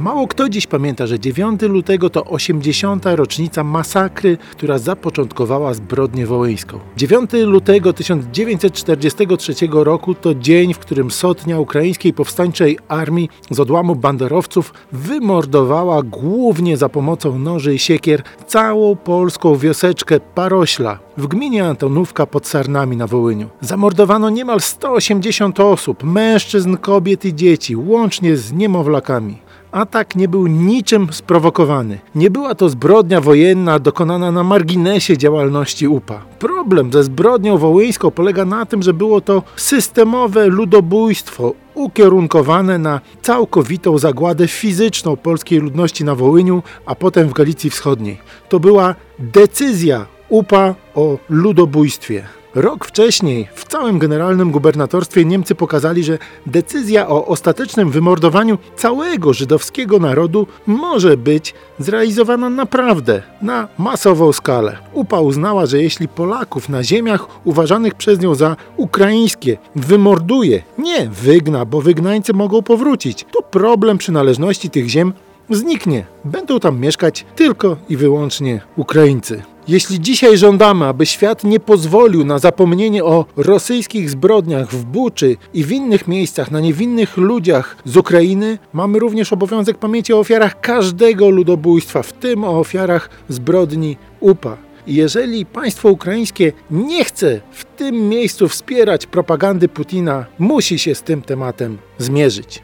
Mało kto dziś pamięta, że 9 lutego to 80. rocznica masakry, która zapoczątkowała zbrodnię wołyńską. 9 lutego 1943 roku to dzień, w którym sotnia ukraińskiej powstańczej armii z odłamu banderowców wymordowała głównie za pomocą noży i siekier całą polską wioseczkę Parośla w gminie Antonówka pod Sarnami na Wołyniu. Zamordowano niemal 180 osób, mężczyzn, kobiet i dzieci, łącznie z niemowlakami. Atak nie był niczym sprowokowany. Nie była to zbrodnia wojenna dokonana na marginesie działalności UPA. Problem ze zbrodnią wołyńską polega na tym, że było to systemowe ludobójstwo ukierunkowane na całkowitą zagładę fizyczną polskiej ludności na Wołyniu, a potem w Galicji Wschodniej. To była decyzja UPA o ludobójstwie. Rok wcześniej w całym generalnym gubernatorstwie Niemcy pokazali, że decyzja o ostatecznym wymordowaniu całego żydowskiego narodu może być zrealizowana naprawdę na masową skalę. UPA uznała, że jeśli Polaków na ziemiach uważanych przez nią za ukraińskie wymorduje, nie wygna, bo wygnańcy mogą powrócić, to problem przynależności tych ziem zniknie. Będą tam mieszkać tylko i wyłącznie Ukraińcy. Jeśli dzisiaj żądamy, aby świat nie pozwolił na zapomnienie o rosyjskich zbrodniach w Buczy i w innych miejscach na niewinnych ludziach z Ukrainy, mamy również obowiązek pamięci o ofiarach każdego ludobójstwa, w tym o ofiarach zbrodni UPA. Jeżeli państwo ukraińskie nie chce w tym miejscu wspierać propagandy Putina, musi się z tym tematem zmierzyć.